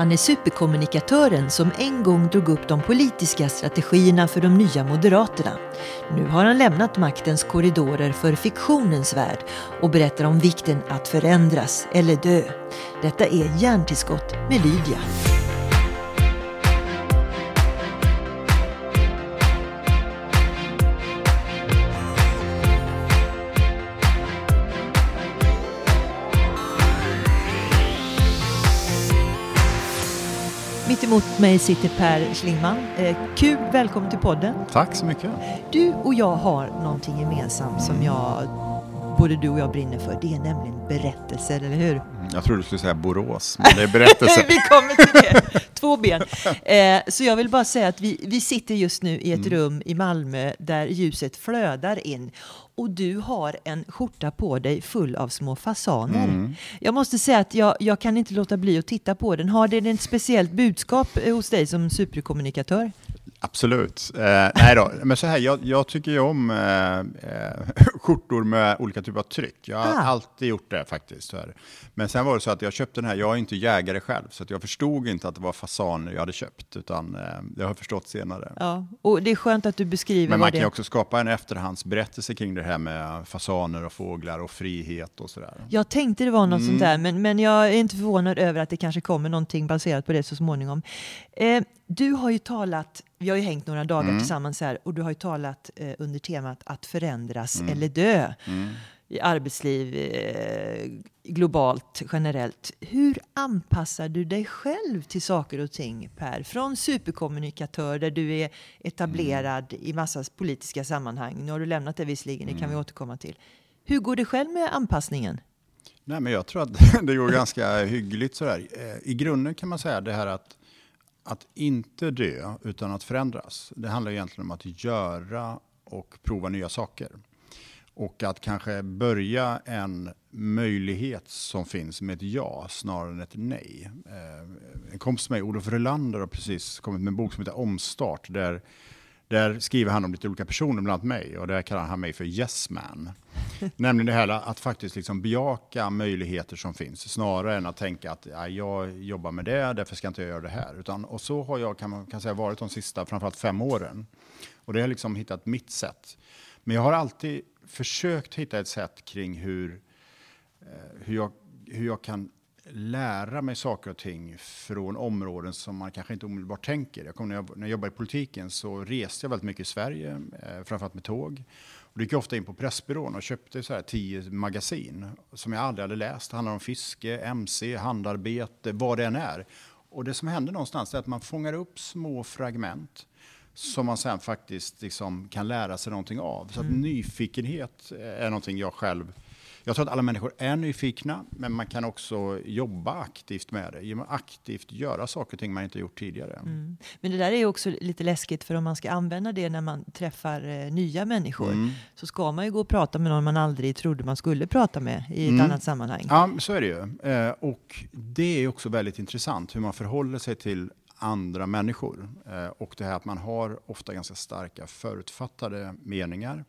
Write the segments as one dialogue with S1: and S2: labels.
S1: Han är superkommunikatören som en gång drog upp de politiska strategierna för de nya Moderaterna. Nu har han lämnat maktens korridorer för fiktionens värld och berättar om vikten att förändras eller dö. Detta är Hjärntillskott med Lydia. Emot mig sitter Per Schlingman. Eh, kul, välkommen till podden.
S2: Tack så mycket.
S1: Du och jag har någonting gemensamt som jag, både du och jag brinner för. Det är nämligen berättelser, eller hur?
S2: Jag trodde du skulle säga Borås, men det är berättelser.
S1: vi kommer till det. Två ben. Eh, så jag vill bara säga att vi, vi sitter just nu i ett
S2: Mm.
S1: rum i Malmö där ljuset flödar in. Och du har en skjorta på dig full av små fasaner.
S2: Mm.
S1: Jag måste säga att jag, jag kan inte låta bli att titta på den. Har den ett speciellt budskap eh, hos dig som superkommunikatör?
S2: Absolut. Eh, nej då, men så här, jag, jag tycker ju om eh, eh, skjortor med olika typer av tryck. Jag har
S1: Ah.
S2: alltid gjort det faktiskt. Men sen var det så att jag köpte den här, jag är inte jägare själv, så jag förstod inte att det var fasaner jag hade köpt, utan eh, jag har förstått senare.
S1: Ja, och det är skönt att du beskriver
S2: Men
S1: vad
S2: man
S1: det
S2: kan ju också skapa en efterhandsberättelse kring det här med fasaner och fåglar och frihet och sådär.
S1: Jag tänkte det var något
S2: Mm.
S1: sånt där, men, men jag är inte förvånad över att det kanske kommer någonting baserat på det så småningom. Eh, du har ju talat, vi har ju hängt några dagar
S2: Mm.
S1: tillsammans här, och du har ju talat eh, under temat att förändras
S2: Mm.
S1: eller dö
S2: Mm.
S1: i arbetsliv, eh, globalt, generellt. Hur anpassar du dig själv till saker och ting, Per? Från superkommunikatör, där du är etablerad
S2: Mm.
S1: i massa politiska sammanhang. Nu har du lämnat det visserligen, det kan
S2: Mm.
S1: vi återkomma till. Hur går det själv med anpassningen?
S2: Nej, men jag tror att det går ganska hyggligt sådär. Eh, I grunden kan man säga det här att, att inte dö utan att förändras. Det handlar egentligen om att göra och prova nya saker. Och att kanske börja en möjlighet som finns med ett ja snarare än ett nej. Eh, en kompis med mig, Olof Relander, har precis kommit med en bok som heter Omstart. Där, där skriver han om lite olika personer, bland annat mig. Och där kallar han mig för Yes Man. Nämligen det här att faktiskt liksom bejaka möjligheter som finns snarare än att tänka att ja, jag jobbar med det, därför ska inte jag göra det här. Utan, och så har jag kan man kan säga, varit de sista framförallt fem åren. Och det har liksom hittat mitt sätt. Men jag har alltid försökt hitta ett sätt kring hur, eh, hur, jag, hur jag kan lära mig saker och ting från områden som man kanske inte omedelbart tänker. Jag kom, när, jag, när jag jobbade i politiken så reste jag väldigt mycket i Sverige, eh, framförallt med tåg. Och då gick jag ofta in på Pressbyrån och köpte så här tio magasin som jag aldrig hade läst. Det handlar om fiske, MC, handarbete, vad det än är. Och det som händer någonstans är att man fångar upp små fragment som man sen faktiskt liksom kan lära sig någonting av. Så att nyfikenhet är någonting jag själv jag tror att alla människor är nyfikna, men man kan också jobba aktivt med det. Genom att aktivt göra saker och ting man inte gjort tidigare.
S1: Mm. Men det där är ju också lite läskigt för om man ska använda det när man träffar eh, nya människor
S2: Mm.
S1: så ska man ju gå och prata med någon man aldrig trodde man skulle prata med i ett
S2: Mm.
S1: annat sammanhang.
S2: Ja, så är det ju. Eh, och det är också väldigt intressant hur man förhåller sig till andra människor. Eh, och det här att man har ofta ganska starka förutfattade meningar.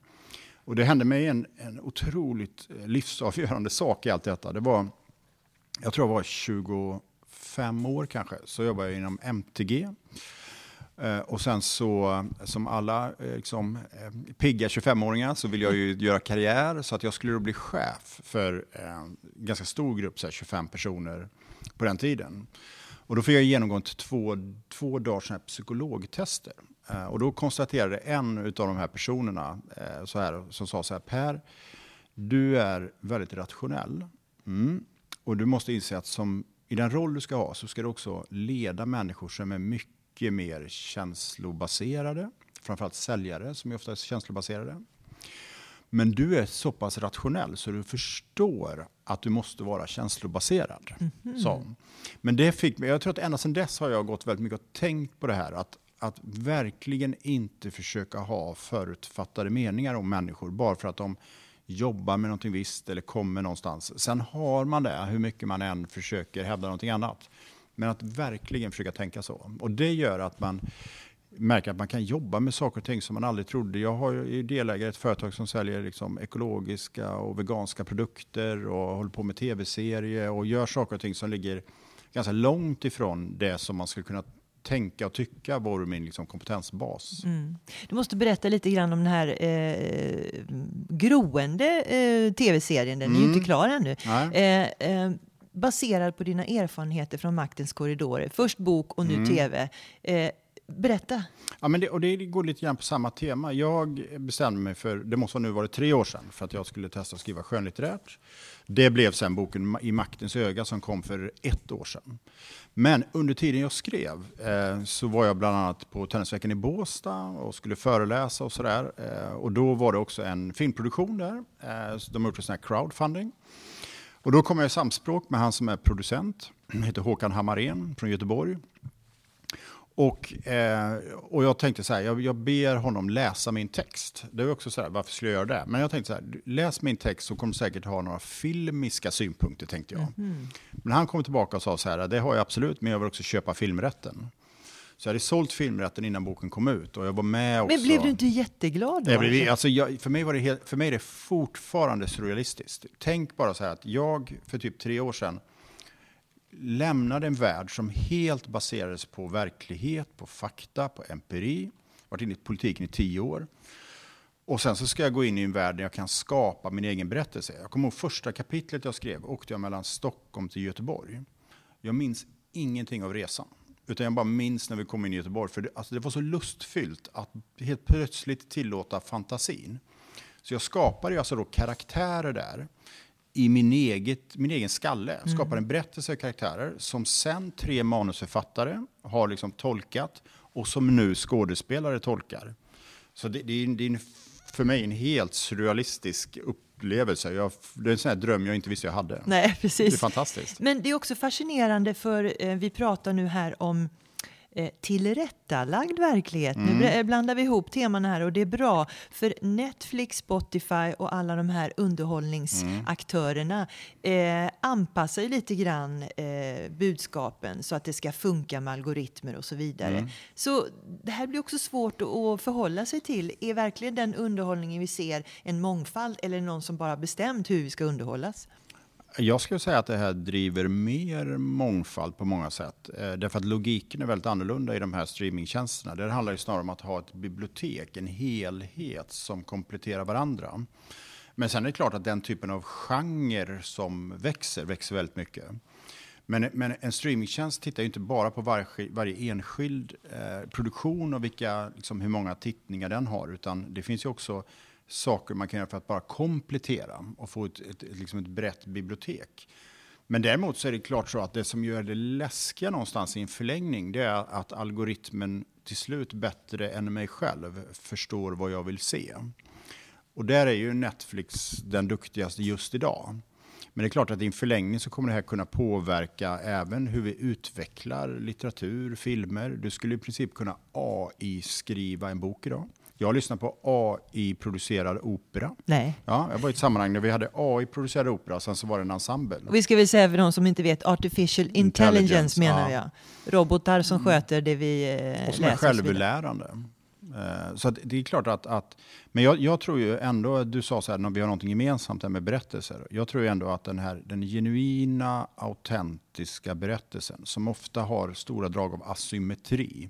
S2: Och det hände mig en, en otroligt eh, livsavgörande sak i allt detta. Det var, jag tror jag var 25 år kanske, så jobbade jag inom MTG. Eh, och sen så, som alla eh, liksom, pigga 25-åringar, så vill jag ju göra karriär. Så att jag skulle då bli chef för en ganska stor grupp, så här 25 personer på den tiden. Och då fick jag genomgå två, två dagars psykologtester. Eh, och då konstaterade en av de här personerna eh, så här, som sa så här, Per, du är väldigt rationell. Mm. Och du måste inse att som, i den roll du ska ha så ska du också leda människor som är mycket mer känslobaserade. Framförallt säljare som är ofta känslobaserade. Men du är så pass rationell så du förstår att du måste vara känslobaserad. sa hon. Men det fick mig, jag tror att ända sedan dess har jag gått väldigt mycket och tänkt på det här. Att, att verkligen inte försöka ha förutfattade meningar om människor bara för att de jobbar med någonting visst eller kommer någonstans. Sen har man det, hur mycket man än försöker hävda någonting annat. Men att verkligen försöka tänka så. Och det gör att man märker att man kan jobba med saker och ting som man aldrig trodde. Jag har ju är delägare i ett företag som säljer liksom ekologiska och veganska produkter och håller på med tv-serier och gör saker och ting som ligger ganska långt ifrån det som man skulle kunna tänka och tycka vore min liksom, kompetensbas.
S1: Mm. Du måste berätta lite grann om den här eh, groende eh, tv-serien. Den mm. är ju inte mm. klar ännu. Eh, eh, baserad på dina erfarenheter från Maktens korridorer. Först bok och nu mm. tv. Eh, berätta.
S2: Ja, men det, och det går lite grann på samma tema. Jag bestämde mig för, det måste nu varit tre år sedan, för att jag skulle testa att skriva skönlitterärt. Det blev sen boken I maktens öga som kom för ett år sedan. Men under tiden jag skrev eh, så var jag bland annat på Tennisveckan i Båstad och skulle föreläsa och sådär. Eh, och då var det också en filmproduktion där. Eh, de har gjort en sån här crowdfunding. Och då kom jag i samspråk med han som är producent. Han heter Håkan Hammarén från Göteborg. Och, eh, och jag tänkte så här, jag, jag, ber honom läsa min text. Det var också så här, varför skulle jag göra det? Men jag tänkte så här, läs min text så kommer du säkert ha några filmiska synpunkter, tänkte jag. Mm. Men han kom tillbaka och sa så här, det har jag absolut, men jag vill också köpa filmrätten. Så jag hade sålt filmrätten innan boken kom ut och jag var med också.
S1: Men blev du inte jätteglad då?
S2: Jag blev, alltså jag, för, mig var det helt, för mig är det fortfarande surrealistiskt. Tänk bara så här att jag för typ tre år sedan lämnade en värld som helt baserades på verklighet, på fakta, på empiri. Varit inne i politiken i tio år. Och sen så ska jag gå in i en värld där jag kan skapa min egen berättelse. Jag kommer ihåg första kapitlet jag skrev, åkte jag mellan Stockholm till Göteborg. Jag minns ingenting av resan. Utan jag bara minns när vi kom in i Göteborg. För det, alltså det var så lustfyllt att helt plötsligt tillåta fantasin. Så jag skapade alltså då karaktärer där i min, eget, min egen skalle. Mm. Skapar en berättelse och karaktärer som sen tre manusförfattare har liksom tolkat och som nu skådespelare tolkar. Så det, det, är, det är för mig en helt surrealistisk upplevelse. Jag, det är en sån här dröm jag inte visste jag hade.
S1: Nej, precis.
S2: Det är fantastiskt.
S1: Men det är också fascinerande för eh, vi pratar nu här om eh, tillrättalagd verklighet. Mm. Nu blandar vi ihop teman här och det är bra. För Netflix, Spotify och alla de här underhållningsaktörerna mm. eh, anpassar ju lite grann eh, budskapen så att det ska funka med algoritmer och så vidare. Mm. Så det här blir också svårt att förhålla sig till. Är verkligen den underhållningen vi ser en mångfald eller någon som bara bestämt hur vi ska underhållas?
S2: Jag skulle säga att det här driver mer mångfald på många sätt. Eh, därför att logiken är väldigt annorlunda i de här streamingtjänsterna. Det handlar ju snarare om att ha ett bibliotek, en helhet som kompletterar varandra. Men sen är det klart att den typen av genre som växer, växer väldigt mycket. Men, men en streamingtjänst tittar ju inte bara på varje, varje enskild eh, produktion och vilka, liksom, hur många tittningar den har, utan det finns ju också saker man kan göra för att bara komplettera och få ett, ett, ett, liksom ett brett bibliotek. Men däremot så är det klart så att det som gör det läskiga någonstans i en förlängning, det är att algoritmen till slut bättre än mig själv förstår vad jag vill se. Och där är ju Netflix den duktigaste just idag. Men det är klart att i en förlängning så kommer det här kunna påverka även hur vi utvecklar litteratur, filmer. Du skulle i princip kunna AI-skriva en bok idag. Jag har lyssnat på AI-producerad opera.
S1: Nej.
S2: Ja, jag var i ett sammanhang där vi hade AI-producerad opera sen så var det en ensemble.
S1: Och vi ska väl säga för de som inte vet, artificial intelligence, intelligence menar ja. jag. Robotar som mm. sköter det vi eh,
S2: och som läser. är självlärande. Eh, så det är klart att, att men jag, jag, tror ju ändå, du sa så här, vi har någonting gemensamt här med berättelser. Jag tror ju ändå att den här den genuina, autentiska berättelsen som ofta har stora drag av asymmetri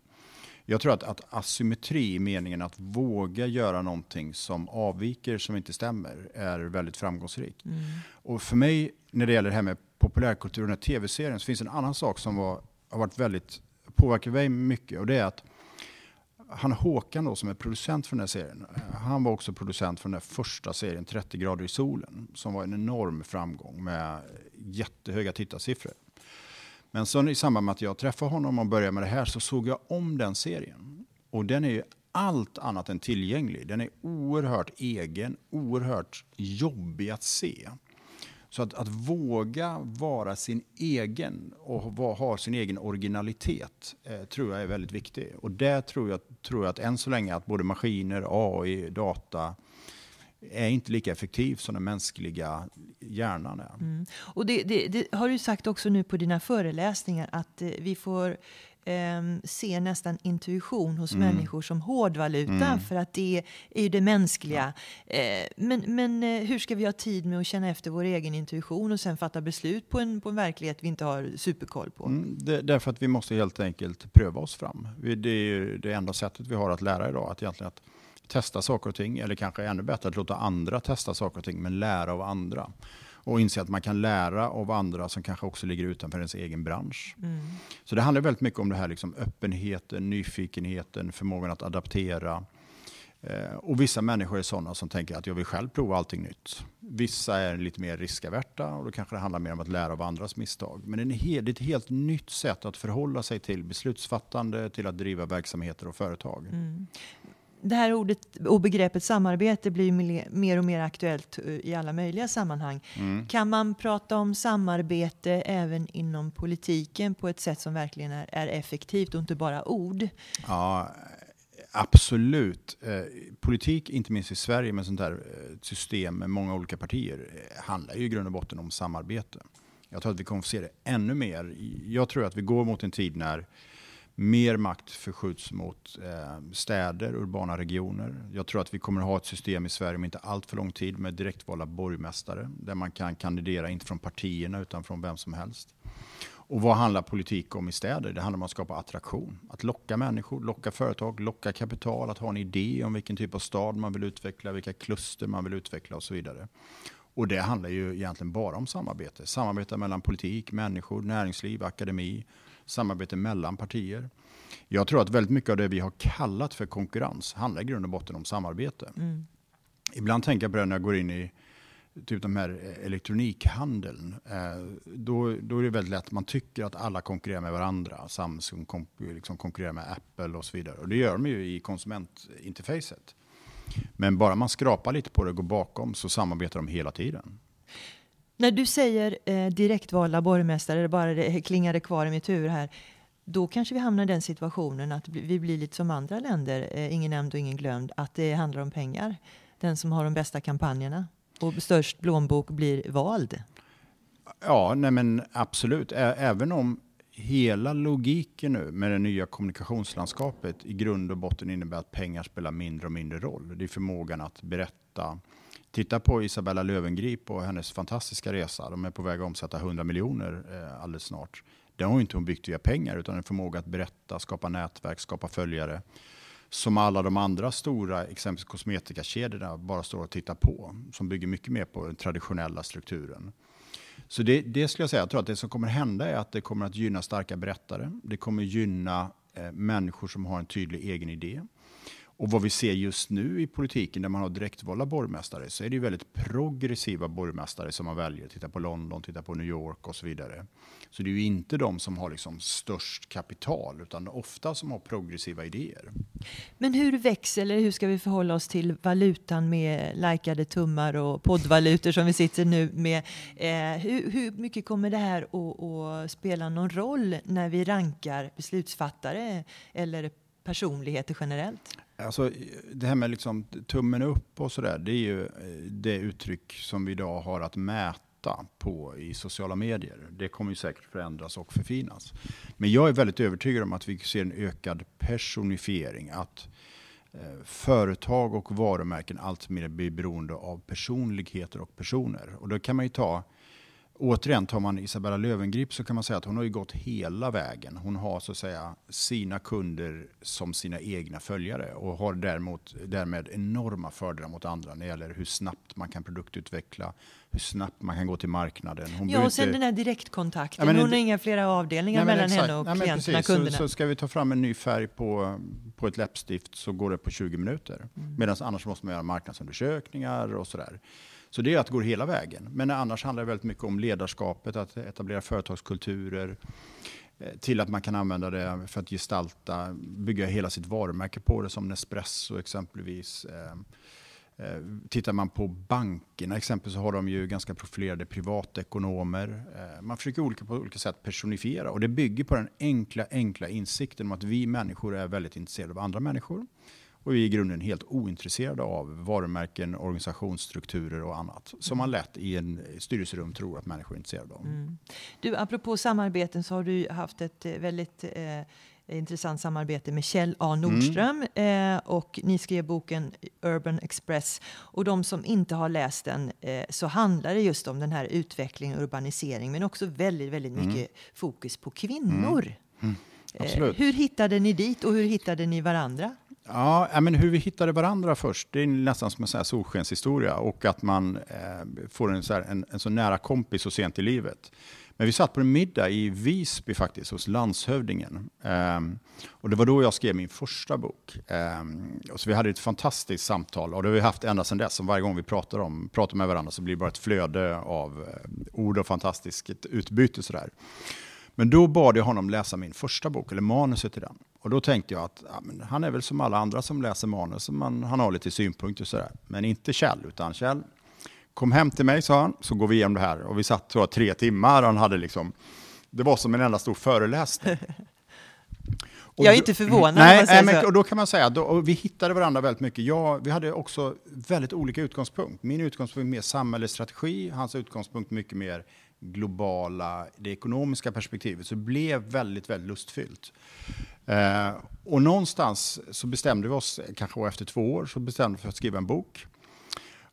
S2: jag tror att, att asymmetri, meningen att våga göra någonting som avviker, som inte stämmer, är väldigt framgångsrik. Mm. Och för mig, när det gäller det här med populärkultur och den här tv-serien, så finns en annan sak som var, har varit väldigt, påverkat mig mycket. Och det är att han Håkan då, som är producent för den här serien, han var också producent för den här första serien 30 grader i solen, som var en enorm framgång med jättehöga tittarsiffror. Men sen i samband med att jag träffade honom och började med det här så såg jag om den serien. Och den är ju allt annat än tillgänglig. Den är oerhört egen, oerhört jobbig att se. Så att, att våga vara sin egen och va, ha sin egen originalitet eh, tror jag är väldigt viktigt. Och där tror jag, tror jag att än så länge att både maskiner, AI, data är inte lika effektiv som den mänskliga hjärnan är.
S1: Mm. Och det, det, det, har du sagt också nu på dina föreläsningar att eh, vi får eh, ser nästan intuition hos mm. människor som hårdvaluta mm. för att det är ju det mänskliga. Ja. Eh, men men eh, hur ska vi ha tid med att känna efter vår egen intuition och sen fatta beslut på en, på en verklighet vi inte har superkoll på? Mm,
S2: det, därför att vi måste helt enkelt pröva oss fram. Det är ju det enda sättet vi har att lära idag, att egentligen att testa saker och ting, eller kanske ännu bättre att låta andra testa saker och ting, men lära av andra och inse att man kan lära av andra som kanske också ligger utanför ens egen bransch. Mm. Så det handlar väldigt mycket om det här liksom öppenheten, nyfikenheten, förmågan att adaptera. Eh, och vissa människor är sådana som tänker att jag vill själv prova allting nytt. Vissa är lite mer riskaverta och då kanske det handlar mer om att lära av andras misstag. Men det är ett helt nytt sätt att förhålla sig till beslutsfattande, till att driva verksamheter och företag. Mm
S1: det här ordet och begreppet samarbete blir mer och mer aktuellt eh, i alla möjliga sammanhang. Mm. Kan man prata om samarbete även inom politiken på ett sätt som verkligen är, är effektivt och inte bara ord?
S2: Ja, absolut. Eh, politik, inte minst i Sverige med sånt här eh, system med många olika partier, handlar ju i grund och botten om samarbete. Jag tror att vi kommer att se det ännu mer. Jag tror att vi går mot en tid när mer makt förskjuts mot eh, städer, urbana regioner. Jag tror att vi kommer att ha ett system i Sverige om inte allt för lång tid med direktvalda borgmästare där man kan kandidera inte från partierna utan från vem som helst. Och vad handlar politik om i städer? Det handlar om att skapa attraktion. Att locka människor, locka företag, locka kapital, att ha en idé om vilken typ av stad man vill utveckla, vilka kluster man vill utveckla och så vidare. Och det handlar ju egentligen bara om samarbete. Samarbete mellan politik, människor, näringsliv, akademi, samarbete mellan partier. Jag tror att väldigt mycket av det vi har kallat för konkurrens handlar i grund och botten om samarbete. Mm. Ibland tänker jag på det när jag går in i typ de här elektronikhandeln. Eh, då, då är det väldigt lätt, man tycker att alla konkurrerar med varandra. Samsung liksom konkurrerar med Apple och så vidare. Och det gör de ju i konsumentinterfacet. Men bara man skrapar lite på det och går bakom så samarbetar de hela tiden.
S1: När du säger eh, direktvalda borgmästare, bara det klingade kvar i mitt huvud här. Då kanske vi hamnar i den situationen att vi blir lite som andra länder, eh, ingen nämnd och ingen glömd, att det handlar om pengar. Den som har de bästa kampanjerna och störst plånbok blir vald.
S2: Ja, nej men absolut. Ä även om hela logiken nu med det nya kommunikationslandskapet i grund och botten innebär att pengar spelar mindre och mindre roll. Det är förmågan att berätta Titta på Isabella Lövengrip och hennes fantastiska resa. De är på väg att omsätta 100 miljoner eh, alldeles snart. Det har inte hon byggt via pengar utan en förmåga att berätta, skapa nätverk, skapa följare. Som alla de andra stora, exempelvis kosmetikakedjorna, bara står och tittar på. Som bygger mycket mer på den traditionella strukturen. Så det, det skulle jag säga, jag tror att det som kommer hända är att det kommer att gynna starka berättare. Det kommer gynna eh, människor som har en tydlig egen idé. Och vad vi ser just nu i politiken, där man har direktvalda borgmästare, så är det ju väldigt progressiva borgmästare som man väljer. Titta på London, titta på New York och så vidare. Så det är ju inte de som har liksom störst kapital, utan ofta som har progressiva idéer.
S1: Men hur växer, eller hur ska vi förhålla oss till valutan med likade tummar och poddvalutor som vi sitter nu med? Eh, hur, hur, mycket kommer det här att, att spela någon roll när vi rankar beslutsfattare eller personligheter generellt?
S2: Alltså, det här med liksom tummen upp och sådär, det är ju eh, det uttryck som vi idag har att mäta på i sociala medier. Det kommer ju säkert förändras och förfinas. Men jag är väldigt övertygad om att vi ser en ökad personifiering. Att eh, företag och varumärken alltmer blir beroende av personligheter och personer. Och då kan man ju ta återigen, tar man Isabella Lövengrip så kan man säga att hon har ju gått hela vägen. Hon har så att säga sina kunder som sina egna följare och har däremot, därmed enorma fördelar mot andra när det gäller hur snabbt man kan produktutveckla, hur snabbt man kan gå till marknaden.
S1: Hon ja, och sen inte... den här direktkontakten. Ja, hon har inga flera avdelningar nej, mellan exakt. henne och nej, klienterna, precis. kunderna. Så,
S2: så, ska vi ta fram en ny färg på, på ett läppstift så går det på 20 minuter. Mm. Medan annars måste man göra marknadsundersökningar och sådär. Så det är att gå hela vägen. Men annars handlar det väldigt mycket om ledarskapet, att etablera företagskulturer, eh, till att man kan använda det för att gestalta, bygga hela sitt varumärke på det som Nespresso exempelvis. Eh, eh, tittar man på bankerna exempelvis så har de ju ganska profilerade privatekonomer. Man försöker olika, på olika sätt personifiera och det bygger på den enkla, enkla insikten om att vi människor är väldigt intresserade av andra människor. Och vi är i grunden helt ointresserade av varumärken, organisationsstrukturer och annat. Som man lätt i en styrelserum tror att människor är intresserade av. Mm.
S1: Du, apropå samarbeten så har du haft ett eh, väldigt eh, intressant samarbete med Kjell A Nordström mm. eh, och ni skrev boken Urban Express. Och de som inte har läst den eh, så handlar det just om den här utvecklingen och urbanisering men också väldigt, väldigt mycket mm. fokus på kvinnor. Mm. mm. Eh, hur hittade ni dit och hur hittade ni varandra?
S2: Ja, men hur vi hittade varandra först, det är nästan som en solskenshistoria och att man eh, får en så, här, en, en så nära kompis så sent i livet. Men vi satt på en middag i Visby faktiskt, hos landshövdingen. Um, och det var då jag skrev min första bok. Um, och så vi hade ett fantastiskt samtal och det har vi haft ända sedan dess. Som varje gång vi pratar, om, pratar med varandra så blir det bara ett flöde av eh, ord och fantastiskt utbyte. Sådär. Men då bad jag honom läsa min första bok, eller manuset till den. Och då tänkte jag att ja, han är väl som alla andra som läser manus, man, han har lite synpunkter sådär. Men inte Kjell, utan Kjell, kom hem till mig, sa han, så går vi igenom det här. Och vi satt tror jag, tre timmar, han hade liksom, det var som en enda stor föreläsning.
S1: Och jag är inte förvånad.
S2: Nej, nej men, och då kan man säga att vi hittade varandra väldigt mycket. Jag, vi hade också väldigt olika utgångspunkt. Min utgångspunkt mer samhällets strategi, hans utgångspunkt mycket mer globala, det ekonomiska perspektivet. Så det blev väldigt, väldigt lustfyllt. Eh, och någonstans så bestämde vi oss, kanske efter två år, så bestämde vi för att skriva en bok.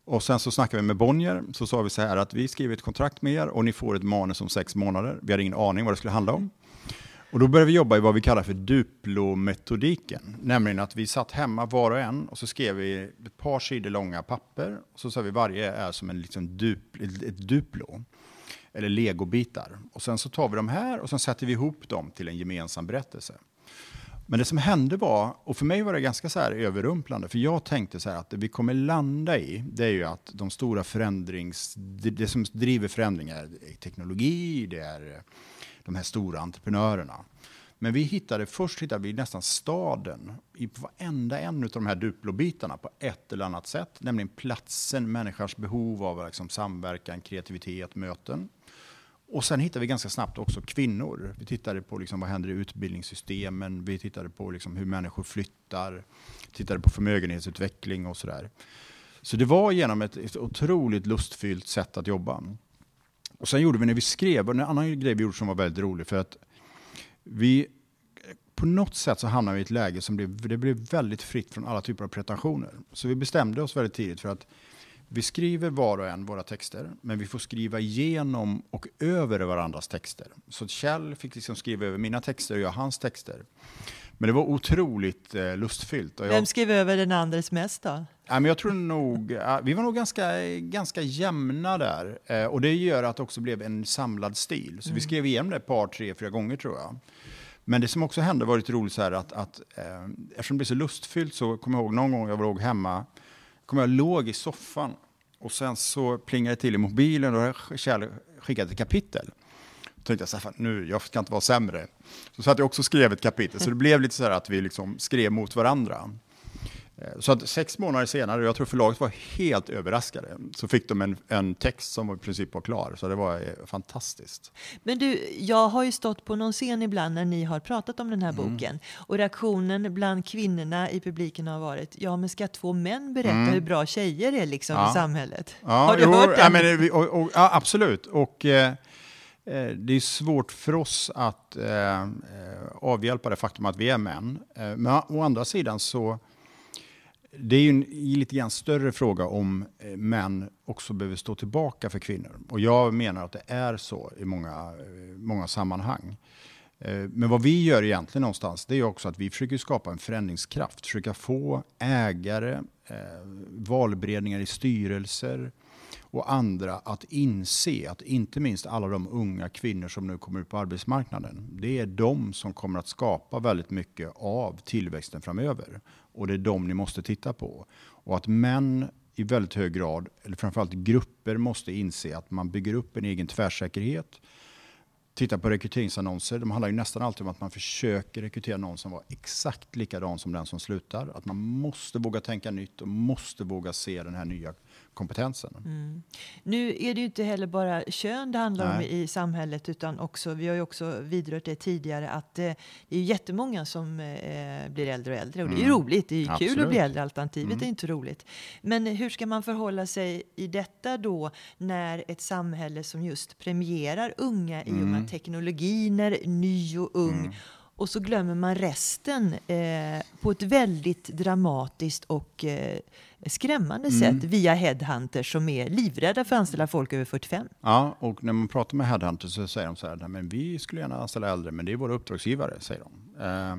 S2: Och sen så snackade vi med Bonnier, så sa vi så här att vi skriver ett kontrakt med er och ni får ett manus om sex månader. Vi hade ingen aning vad det skulle handla om. Och då började vi jobba i vad vi kallar för Duplo-metodiken. Nämligen att vi satt hemma var och en och så skrev vi ett par sidor långa papper. Och så sa vi varje är som en liksom dupl, ett Duplo. Eller legobitar. Och sen så tar vi de här och sen sätter vi ihop dem till en gemensam berättelse. Men det som hände var, och för mig var det ganska så här överrumplande, för jag tänkte så här att det vi kommer landa i, det är ju att de stora förändrings, det, det som driver förändringar är teknologi, det är eh, de här stora entreprenörerna. Men vi hittade, först hittade vi nästan staden i varenda en av de här Duplo-bitarna på ett eller annat sätt. Nämligen platsen, människans behov av liksom samverkan, kreativitet, möten. Och sen hittade vi ganska snabbt också kvinnor. Vi tittade på liksom vad händer i utbildningssystemen, vi tittade på liksom hur människor flyttar, tittade på förmögenhetsutveckling och sådär. Så det var genom ett, ett otroligt lustfyllt sätt att jobba. Och sen gjorde vi när vi skrev, och en annan grej vi gjorde som var väldigt rolig, för att vi på något sätt så hamnade vi i ett läge som blev, det blev väldigt fritt från alla typer av pretensioner. Så vi bestämde oss väldigt tidigt för att vi skriver var och en våra texter, men vi får skriva igenom och över varandras texter. Så Kjell fick liksom skriva över mina texter och jag hans texter. Men det var otroligt eh, lustfyllt.
S1: Vem skrev över den andres mest då?
S2: Ja, men jag tror nog, vi var nog ganska, ganska jämna där. Eh, och det gör att det också blev en samlad stil. Så mm. vi skrev igenom det ett par, tre, fyra gånger tror jag. Men det som också hände var lite roligt så här att, att eh, eftersom det blev så lustfyllt så kommer jag ihåg någon gång jag låg hemma kommer jag låg i soffan och sen så plingade det till i mobilen och Kjell skickade ett kapitel. Då tänkte jag så här, nu, jag ska inte vara sämre. Så satt jag också och skrev ett kapitel, så det blev lite så här att vi liksom skrev mot varandra. Eh, så att sex månader senare, jag tror förlaget var helt överraskade, så fick de en, en text som i princip var klar. Så det var eh, fantastiskt.
S1: Men du, jag har ju stått på någon scen ibland när ni har pratat om den här mm. boken. Och reaktionen bland kvinnorna i publiken har varit, ja men ska två män berätta mm. hur bra tjejer är liksom ja. i samhället?
S2: Ja, har du jo, hört den? Ja, men, och, och, ja, absolut. Och, eh, eh, det är svårt för oss att eh, avhjälpa det faktum att vi är män. Men å andra sidan så det är ju en lite grann större fråga om eh, män också behöver stå tillbaka för kvinnor. Och jag menar att det är så i många, eh, många sammanhang. Eh, men vad vi gör egentligen någonstans, det är också att vi försöker skapa en förändringskraft. Försöka få ägare, valberedningar i styrelser och andra att inse att inte minst alla de unga kvinnor som nu kommer ut på arbetsmarknaden, det är de som kommer att skapa väldigt mycket av tillväxten framöver. Och det är de ni måste titta på. Och att män i väldigt hög grad, eller framförallt grupper, måste inse att man bygger upp en egen tvärsäkerhet. Titta på rekryteringsannonser. De handlar ju nästan alltid om att man försöker rekrytera någon som var exakt likadan som den som slutar. Att man måste våga tänka nytt och måste våga se den här nya kompetensen. Mm.
S1: Nu är det ju inte heller bara kön det handlar Nej. om i samhället utan också, vi har ju också vidrört det tidigare, att eh, det är jättemånga som eh, blir äldre och äldre och mm. det är mm. roligt, det är Absolut. kul att bli äldre, alternativet mm. är inte roligt. Men hur ska man förhålla sig i detta då när ett samhälle som just premierar unga i och med mm. teknologin är ny och ung mm. Och så glömmer man resten eh, på ett väldigt dramatiskt och eh, skrämmande mm. sätt via headhunters som är livrädda för att anställa folk över 45.
S2: Ja, och när man pratar med headhunters så säger de så här, men vi skulle gärna anställa äldre, men det är våra uppdragsgivare, säger de. Eh,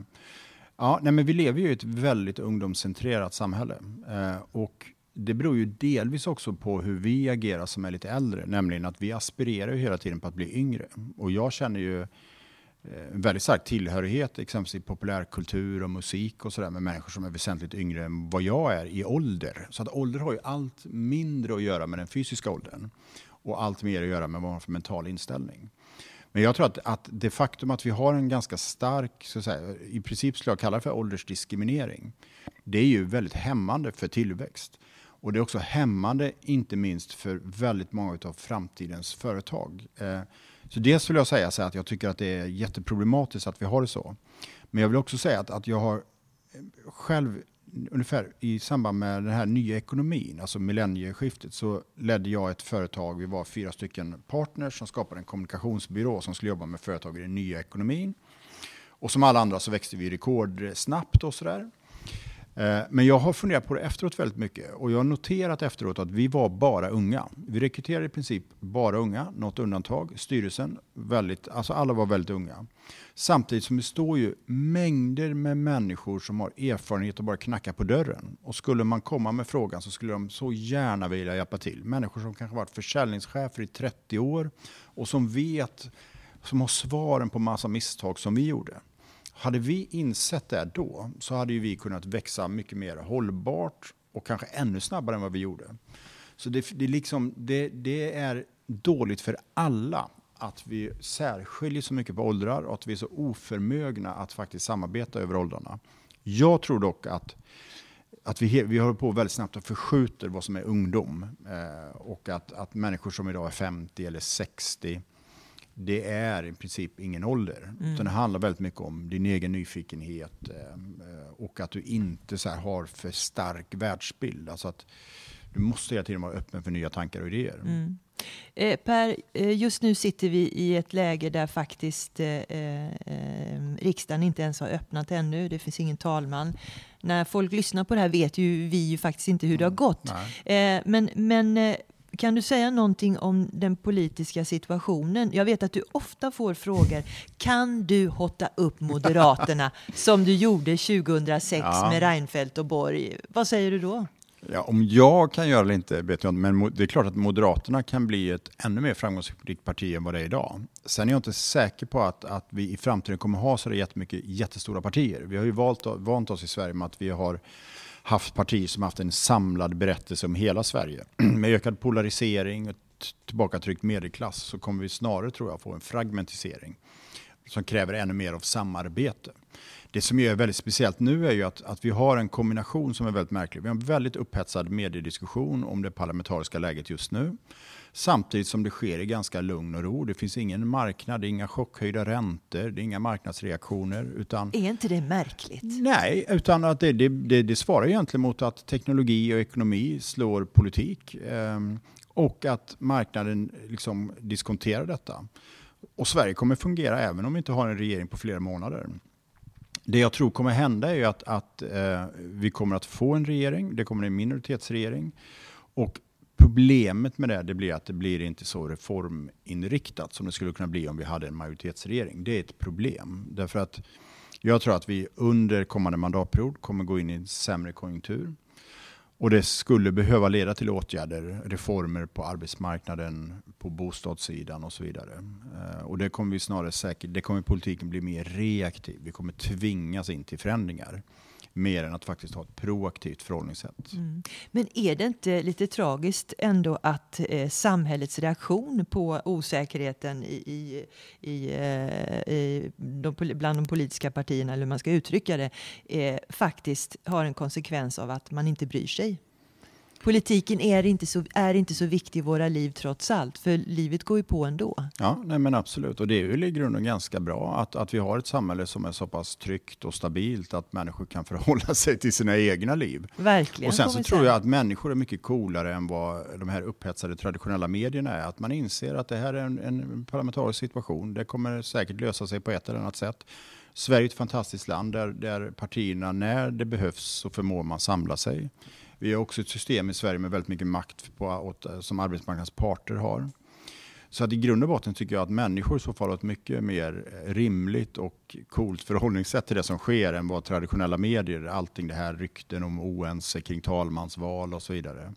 S2: ja, nej, men vi lever ju i ett väldigt ungdomscentrerat samhälle. Eh, och det beror ju delvis också på hur vi agerar som är lite äldre, nämligen att vi aspirerar ju hela tiden på att bli yngre. Och jag känner ju Eh, väldigt stark tillhörighet, exempelvis i populärkultur och musik och sådär med människor som är väsentligt yngre än vad jag är i ålder. Så att ålder har ju allt mindre att göra med den fysiska åldern och allt mer att göra med vad man har för mental inställning. Men jag tror att, att det faktum att vi har en ganska stark, så att säga, i princip skulle jag kalla det för åldersdiskriminering, det är ju väldigt hämmande för tillväxt. Och det är också hämmande, inte minst för väldigt många av framtidens företag. Eh, så dels vill jag säga så att jag tycker att det är jätteproblematiskt att vi har det så. Men jag vill också säga att, att jag har eh, själv ungefär i samband med den här nya ekonomin, alltså millennieskiftet, så ledde jag ett företag. Vi var fyra stycken partners som skapade en kommunikationsbyrå som skulle jobba med företag i den nya ekonomin. Och som alla andra så växte vi rekordsnabbt och sådär. Eh, men jag har funderat på det efteråt väldigt mycket och jag har noterat efteråt att vi var bara unga. Vi rekryterade i princip bara unga, något undantag. Styrelsen, väldigt, alltså alla var väldigt unga. Samtidigt som det står ju mängder med människor som har erfarenhet och bara knacka på dörren. Och skulle man komma med frågan så skulle de så gärna vilja hjälpa till. Människor som kanske varit försäljningschefer i 30 år och som vet, som har svaren på massa misstag som vi gjorde. Hade vi insett det då så hade vi kunnat växa mycket mer hållbart och kanske ännu snabbare än vad vi gjorde. Så det, det, liksom, det, det är dåligt för alla att vi särskiljer så mycket på åldrar och att vi är så oförmögna att faktiskt samarbeta över åldrarna. Jag tror dock att, att vi, vi håller på väldigt snabbt och förskjuter vad som är ungdom. Eh, och att, att människor som idag är 50 eller 60 det är i princip ingen ålder. Mm. Utan det handlar väldigt mycket om din egen nyfikenhet eh, och att du inte så har för stark världsbild. Alltså att du måste hela tiden vara öppen för nya tankar och idéer. Mm.
S1: Eh, per, eh, just nu sitter vi i ett läge där faktiskt eh, eh, riksdagen inte ens har öppnat ännu. Det finns ingen talman. När folk lyssnar på det här vet ju vi ju faktiskt inte hur det har gått. Mm. men men kan du säga någonting om den politiska situationen? Jag vet att du ofta får frågor. Kan du hotta upp Moderaterna som du gjorde 2006 ja. med Reinfeldt och Borg? Vad säger du då?
S2: Ja, om jag kan göra det eller inte vet jag inte, men det är klart att Moderaterna kan bli ett ännu mer framgångsrikt parti än vad det är idag. Sen är jag inte säker på att, att vi i framtiden kommer ha så jättemycket jättestora partier. Vi har ju valt, vant oss i Sverige med att vi har haft partier som haft en samlad berättelse om hela Sverige. Med ökad polarisering och tillbakatryckt medelklass så kommer vi snarare, tror jag, få en fragmentisering som kräver ännu mer av samarbete. Det som är väldigt speciellt nu är ju att, att vi har en kombination som är väldigt märklig. Vi har en väldigt upphetsad mediediskussion om det parlamentariska läget just nu. Samtidigt som det sker i ganska lugn och ro. Det finns ingen marknad, inga chockhöjda räntor, det är inga marknadsreaktioner. Utan,
S1: är inte det märkligt?
S2: Nej, utan att det, det, det, det svarar egentligen mot att teknologi och ekonomi slår politik. Eh, och att marknaden liksom diskonterar detta. Och Sverige kommer fungera även om vi inte har en regering på flera månader. Det jag tror kommer hända är att, att eh, vi kommer att få en regering, det kommer en minoritetsregering. Och Problemet med det, det blir att det blir inte så reforminriktat som det skulle kunna bli om vi hade en majoritetsregering. Det är ett problem. Därför att jag tror att vi under kommande mandatperiod kommer gå in i en sämre konjunktur. Och det skulle behöva leda till åtgärder, reformer på arbetsmarknaden, på bostadssidan och så vidare. Eh, och det kommer vi snarare säkert, det kommer politiken bli mer reaktiv. Vi kommer tvingas in till förändringar mer än att faktiskt ha ett proaktivt förhållningssätt. Mm.
S1: Men är det inte lite tragiskt ändå att eh, samhällets reaktion på osäkerheten i, i, i, eh, i de, bland de politiska partierna, eller hur man ska uttrycka det, eh, faktiskt har en konsekvens av att man inte bryr sig? Politiken är inte, så, är inte så viktig i våra liv trots allt, för livet går ju på ändå.
S2: Ja, nej men absolut. Och det är ju i grunden ganska bra att, att vi har ett samhälle som är så pass tryggt och stabilt att människor kan förhålla sig till sina egna liv.
S1: Verkligen.
S2: Och sen så tror jag att människor är mycket coolare än vad de här upphetsade traditionella medierna är. Att man inser att det här är en, en parlamentarisk situation. Det kommer säkert lösa sig på ett eller annat sätt. Sverige är ett fantastiskt land där, där partierna när det behövs så förmår man samla sig. Vi har också ett system i Sverige med väldigt mycket makt på, som arbetsmarknadens parter har. Så att i grund och botten tycker jag att människor i så fall har ett mycket mer rimligt och coolt förhållningssätt till det som sker än vad traditionella medier, allting det här rykten om oense kring talmansval och så vidare.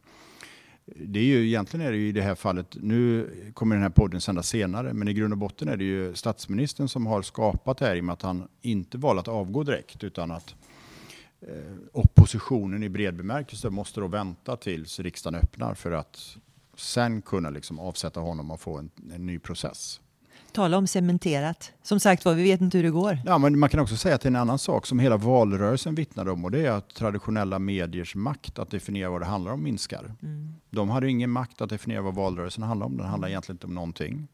S2: Det är ju, egentligen är det ju i det här fallet, nu kommer den här podden sändas senare, men i grund och botten är det ju statsministern som har skapat det här i och med att han inte valde att avgå direkt utan att eh, oppositionen i bred bemärkelse måste då vänta tills riksdagen öppnar för att sen kunna liksom avsätta honom och få en, en ny process.
S1: Tala om cementerat. Som sagt var, vi vet inte hur det går.
S2: Ja, men man kan också säga till en annan sak som hela valrörelsen vittnade om och det är att traditionella mediers makt att definiera vad det handlar om minskar. Mm. De hade ingen makt att definiera vad valrörelsen handlar om. Den handlar egentligen inte om någonting.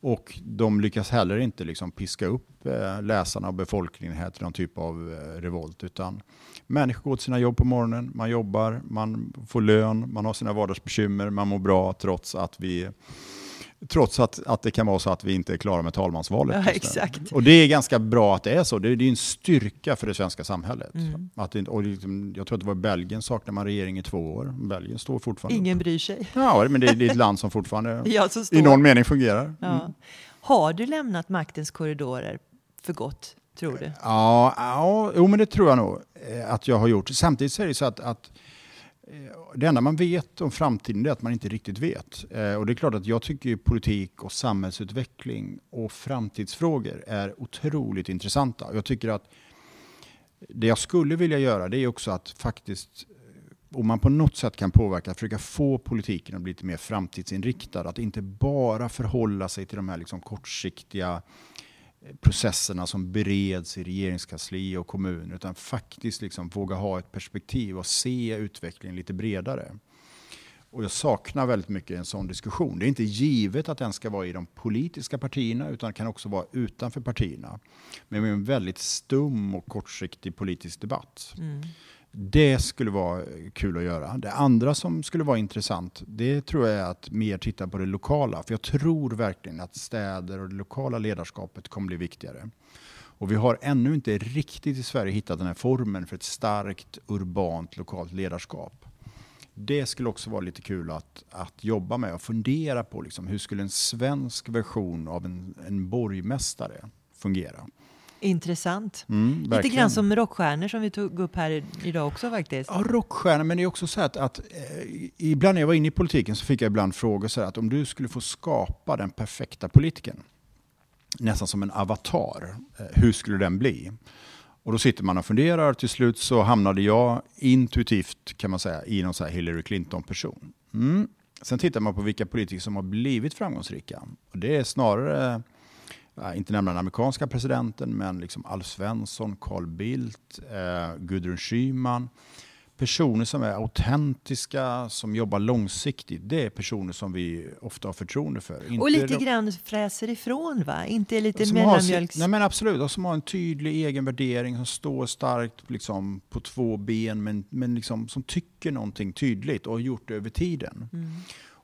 S2: Och de lyckas heller inte liksom piska upp eh, läsarna och befolkningen här till någon typ av eh, revolt. Utan människor går till sina jobb på morgonen, man jobbar, man får lön, man har sina vardagsbekymmer, man mår bra trots att vi Trots att, att det kan vara så att vi inte är klara med talmansvalet.
S1: Ja, exakt.
S2: Och det är ganska bra att det är så. Det är, det är en styrka för det svenska samhället. Mm. Att det, och liksom, jag tror att det var Belgien saknar man regering i två år. Belgien står fortfarande.
S1: Ingen bryr sig.
S2: Ja, men det, det är ett land som fortfarande ja, i någon mening fungerar. Ja. Mm.
S1: Har du lämnat maktens korridorer för gott, tror du?
S2: Ja, ja jo, men det tror jag nog eh, att jag har gjort. Samtidigt är det så att, att Eh, det enda man vet om framtiden är att man inte riktigt vet. Eh, och det är klart att jag tycker politik och samhällsutveckling och framtidsfrågor är otroligt intressanta. Jag tycker att det jag skulle vilja göra det är också att faktiskt, eh, om man på något sätt kan påverka, försöka få politiken att bli lite mer framtidsinriktad. Att inte bara förhålla sig till de här liksom kortsiktiga processerna som bereds i regeringskansli och kommuner, utan faktiskt liksom våga ha ett perspektiv och se utvecklingen lite bredare. Och jag saknar väldigt mycket en sån diskussion. Det är inte givet att den ska vara i de politiska partierna utan kan också vara utanför partierna. Men med en väldigt stum och kortsiktig politisk debatt. Mm. Det skulle vara kul att göra. Det andra som skulle vara intressant, det tror jag är att mer titta på det lokala. För jag tror verkligen att städer och det lokala ledarskapet kommer bli viktigare. Och vi har ännu inte riktigt i Sverige hittat den här formen för ett starkt urbant lokalt ledarskap. Det skulle också vara lite kul att, att jobba med och fundera på liksom, hur skulle en svensk version av en, en borgmästare fungera?
S1: Intressant. Mm, Lite grann som rockstjärnor som vi tog upp här idag också faktiskt.
S2: Ja, rockstjärnor, men det är också så att, att eh, ibland när jag var inne i politiken så fick jag ibland frågor så här, att om du skulle få skapa den perfekta politikern, nästan som en avatar, eh, hur skulle den bli? Och då sitter man och funderar, till slut så hamnade jag intuitivt kan man säga i någon så Hillary Clinton-person. Mm. Sen tittar man på vilka politiker som har blivit framgångsrika. Och det är snarare inte nämna den amerikanska presidenten, men liksom Alf Svensson, Carl Bildt, eh, Gudrun Schyman. Personer som är autentiska, som jobbar långsiktigt, det är personer som vi ofta har förtroende för.
S1: Inte och lite de, grann fräser ifrån va? Inte lite mellanmjölks...
S2: Nej men absolut, och som har en tydlig egen värdering, som står starkt liksom, på två ben, men, men liksom, som tycker någonting tydligt och har gjort det över tiden. Mm.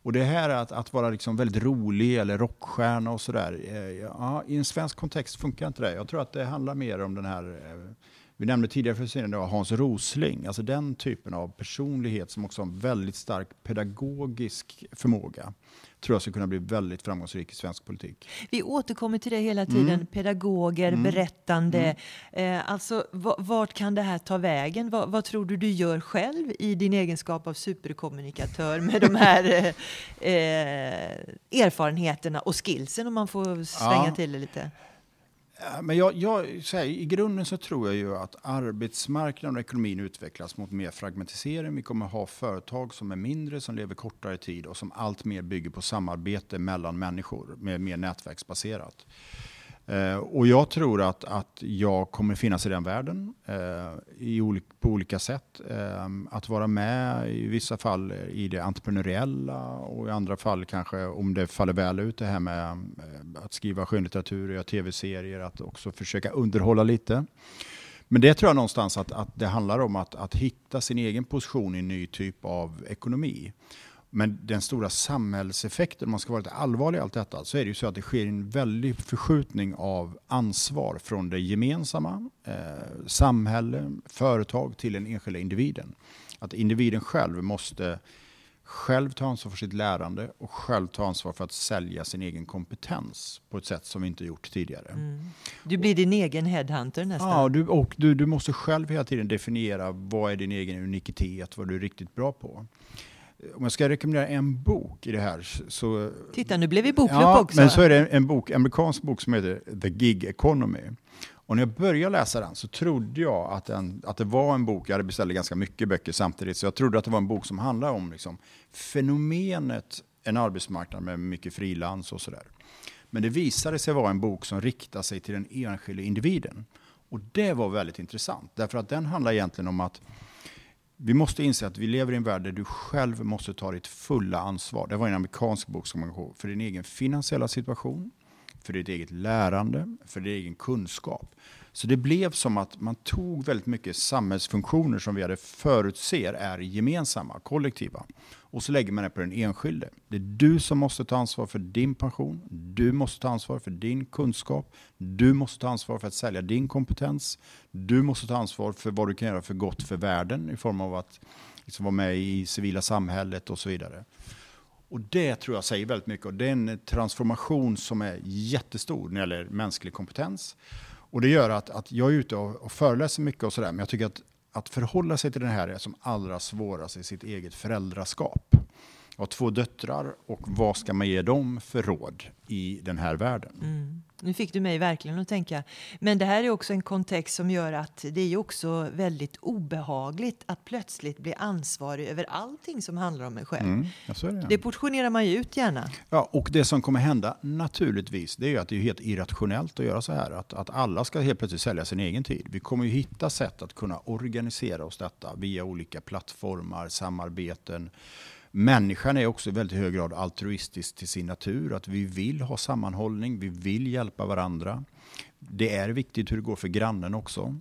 S2: Och det här att, att vara liksom väldigt rolig eller rockstjärna och sådär. Eh, ja, I en svensk kontext funkar inte det. Jag tror att det handlar mer om den här, eh, vi nämnde tidigare för sen Hans Rosling, alltså den typen av personlighet som också har en väldigt stark pedagogisk förmåga tror jag ska kunna bli väldigt framgångsrik i svensk politik.
S1: Vi återkommer till det hela tiden, mm. pedagoger, mm. berättande. Mm. Eh, alltså, vart kan det här ta vägen? Vad, vad, tror du du gör själv i din egenskap av superkommunikatör med de här eh, eh, erfarenheterna och skillsen om man får svänga ja. till det lite?
S2: Men jag, jag, här, I grunden så tror jag ju att arbetsmarknaden och ekonomin utvecklas mot mer fragmentisering. Vi kommer ha företag som är mindre, som lever kortare tid och som allt mer bygger på samarbete mellan människor, med mer nätverksbaserat. Eh, och jag tror att, att jag kommer finnas i den världen eh, i ol på olika sätt. Eh, att vara med i vissa fall i det entreprenöriella och i andra fall kanske om det faller väl ut det här med eh, att skriva skönlitteratur, göra tv-serier, att också försöka underhålla lite. Men det tror jag någonstans att, att det handlar om att, att hitta sin egen position i en ny typ av ekonomi. Men den stora samhällseffekten, om man ska vara lite allvarlig i allt detta, så är det ju så att det sker en väldig förskjutning av ansvar från det gemensamma, eh, samhälle, företag till den enskilda individen. Att individen själv måste själv ta ansvar för sitt lärande och själv ta ansvar för att sälja sin egen kompetens på ett sätt som vi inte gjort tidigare. Mm.
S1: Du blir din egen headhunter nästan.
S2: Ja, du, och du, du måste själv hela tiden definiera vad är din egen unikitet, vad du är riktigt bra på. Om jag ska rekommendera en bok i det här så...
S1: Titta, nu blev vi bokklubb
S2: ja,
S1: också.
S2: men så är det en bok, amerikansk bok som heter The Gig Economy. Och när jag började läsa den så trodde jag att, den, att det var en bok, jag hade beställt ganska mycket böcker samtidigt, så jag trodde att det var en bok som handlade om liksom, fenomenet en arbetsmarknad med mycket frilans och sådär. Men det visade sig vara en bok som riktar sig till den enskilde individen. Och det var väldigt intressant, därför att den handlar egentligen om att vi måste inse att vi lever i en värld där du själv måste ta ditt fulla ansvar. Det var en amerikansk bok som man ihåg, för din egen finansiella situation, för ditt eget lärande, för din egen kunskap. Så det blev som att man tog väldigt mycket samhällsfunktioner som vi hade förutser är gemensamma, kollektiva. Och så lägger man det på den enskilde. Det är du som måste ta ansvar för din pension. Du måste ta ansvar för din kunskap. Du måste ta ansvar för att sälja din kompetens. Du måste ta ansvar för vad du kan göra för gott för världen i form av att liksom vara med i civila samhället och så vidare. Och det tror jag säger väldigt mycket. Och det är en transformation som är jättestor när det gäller mänsklig kompetens. Och det gör att, att jag är ute och, och föreläser mycket och sådär, men jag tycker att, att förhålla sig till det här är som allra svårast i sitt eget föräldraskap. Jag har två döttrar och vad ska man ge dem för råd i den här världen?
S1: Mm. Nu fick du mig verkligen att tänka. Men det här är också en kontext som gör att det är också väldigt obehagligt att plötsligt bli ansvarig över allting som handlar om en själv. Mm, det. det portionerar man ju ut gärna.
S2: Ja, och det som kommer hända naturligtvis, det är ju att det är helt irrationellt att göra så här. Att, att alla ska helt plötsligt sälja sin egen tid. Vi kommer ju hitta sätt att kunna organisera oss detta via olika plattformar, samarbeten, Människan är också i väldigt hög grad altruistisk till sin natur. Att vi vill ha sammanhållning, vi vill hjälpa varandra. Det är viktigt hur det går för grannen också.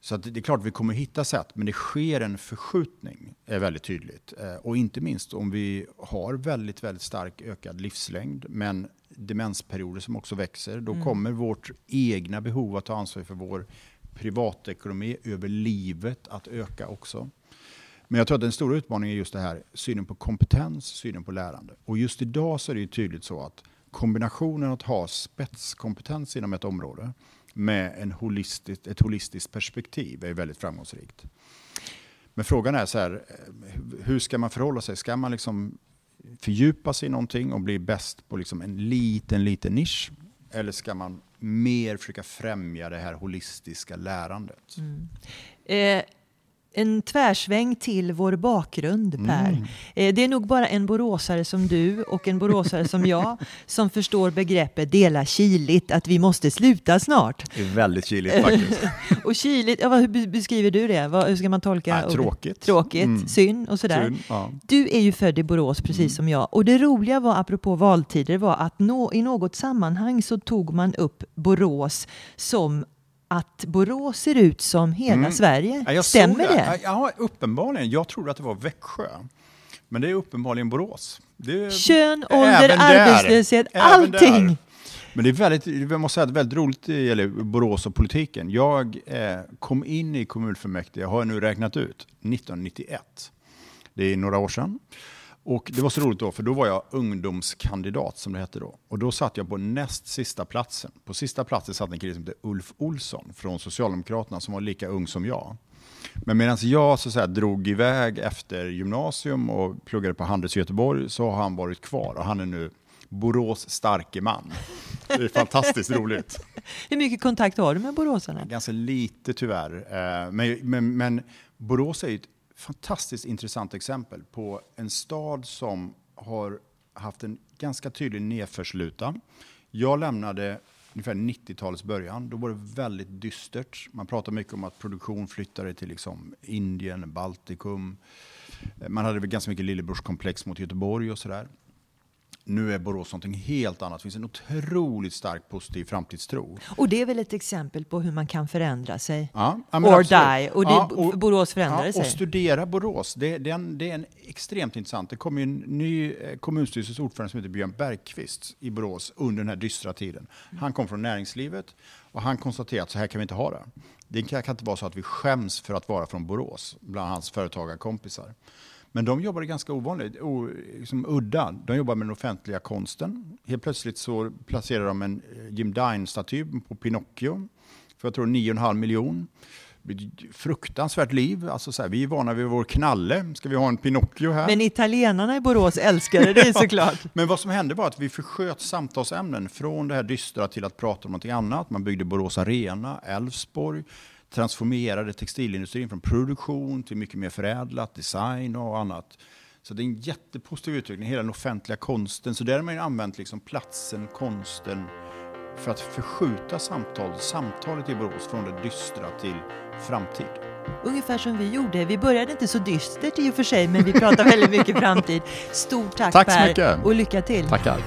S2: Så det är klart att vi kommer hitta sätt, men det sker en förskjutning, är väldigt tydligt. Eh, och inte minst om vi har väldigt, väldigt stark ökad livslängd, men demensperioder som också växer, då mm. kommer vårt egna behov att ta ansvar för vår privatekonomi över livet att öka också. Men jag tror att den stora utmaningen är just det här, synen på kompetens, synen på lärande. Och just idag så är det ju tydligt så att kombinationen att ha spetskompetens inom ett område med en holistisk, ett holistiskt perspektiv är väldigt framgångsrikt. Men frågan är så här, eh, hur ska man förhålla sig? Ska man liksom fördjupa sig i någonting och bli bäst på liksom en liten, liten nisch? Eller ska man mer försöka främja det här holistiska lärandet? Mm.
S1: Eh en tvärsväng till vår bakgrund, Per. Mm. Eh, det är nog bara en boråsare som du och en boråsare som jag som förstår begreppet dela kiligt, att vi måste sluta snart.
S2: Det är väldigt kiligt faktiskt.
S1: och kiligt, ja, hur beskriver du det? Vad, hur ska man tolka?
S2: Ja, tråkigt.
S1: Tråkigt, mm. synd och sådär. Synd, ja. Du är ju född i Borås precis mm. som jag. Och det roliga var, apropå valtider, var att nå, i något sammanhang så tog man upp Borås som att Borås ser ut som hela mm. Sverige. Ja, Stämmer det? det?
S2: Ja, uppenbarligen. Jag trodde att det var Växjö. Men det är uppenbarligen Borås.
S1: Är, Kön, ålder, arbetslöshet, allting. Där.
S2: Men det är väldigt, jag måste säga, väldigt roligt det gäller Borås och politiken. Jag eh, kom in i kommunfullmäktige, har jag nu räknat ut, 1991. Det är några år sedan. Och det var så roligt då, för då var jag ungdomskandidat som det hette då. Och då satt jag på näst sista platsen. På sista platsen satt en kille som hette Ulf Olsson från Socialdemokraterna som var lika ung som jag. Men medan jag så att drog iväg efter gymnasium och pluggade på Handels i Göteborg så har han varit kvar och han är nu Borås starke man. Det är fantastiskt roligt.
S1: Hur mycket kontakt har du med boråsarna?
S2: Ganska lite tyvärr. Eh, men, men, men Borås är ett fantastiskt intressant exempel på en stad som har haft en ganska tydlig nedförsluta. Jag lämnade ungefär 90-talets början. Då var det väldigt dystert. Man pratade mycket om att produktion flyttade till liksom Indien, Baltikum. Eh, man hade väl ganska mycket lillebrorskomplex mot Göteborg och sådär. Nu är Borås någonting helt annat. Det finns en otroligt stark positiv framtidstro.
S1: Och det är väl ett exempel på hur man kan förändra sig?
S2: Ja,
S1: Or
S2: absolut.
S1: die. Och, det,
S2: Ja, och-
S1: Borås förändrade
S2: Ja,
S1: sig.
S2: och studera Borås, det, det, är en, det är en extremt intressant. Det kom ju en ny eh, kommunstyrelsens ordförande som heter Björn Bergqvist i Borås under den här dystra tiden. Han kom från näringslivet och han konstaterade att så här kan vi inte ha det. Det kan inte vara så att vi skäms för att vara från Borås, bland hans företagarkompisar. Men de jobbade ganska ovanligt, o, liksom udda. De jobbade med den offentliga konsten. Helt plötsligt så placerade de en eh, Jim Dine-staty på Pinocchio för jag tror 9,5 miljon. Fruktansvärt liv. Alltså så här, vi är vana vid vår knalle. Ska vi ha en Pinocchio här?
S1: Men italienarna i Borås älskade det såklart.
S2: Men vad som hände var att vi försköt samtalsämnen från det här dystra till att prata om någonting annat. Man byggde Borås Arena, Älvsborg, transformerade textilindustrin från produktion till mycket mer förädlat, design och annat. Så det är en jättepositiv utveckling, hela den offentliga konsten. Så där har man ju använt liksom platsen, konsten, för att förskjuta samtal, samtalet i Borås från det dystra till framtid.
S1: Ungefär som vi gjorde. Vi började inte så dystert i och för sig, men vi pratar väldigt mycket framtid. Stort tack,
S2: Tack
S1: Per och lycka till.
S2: Tackar.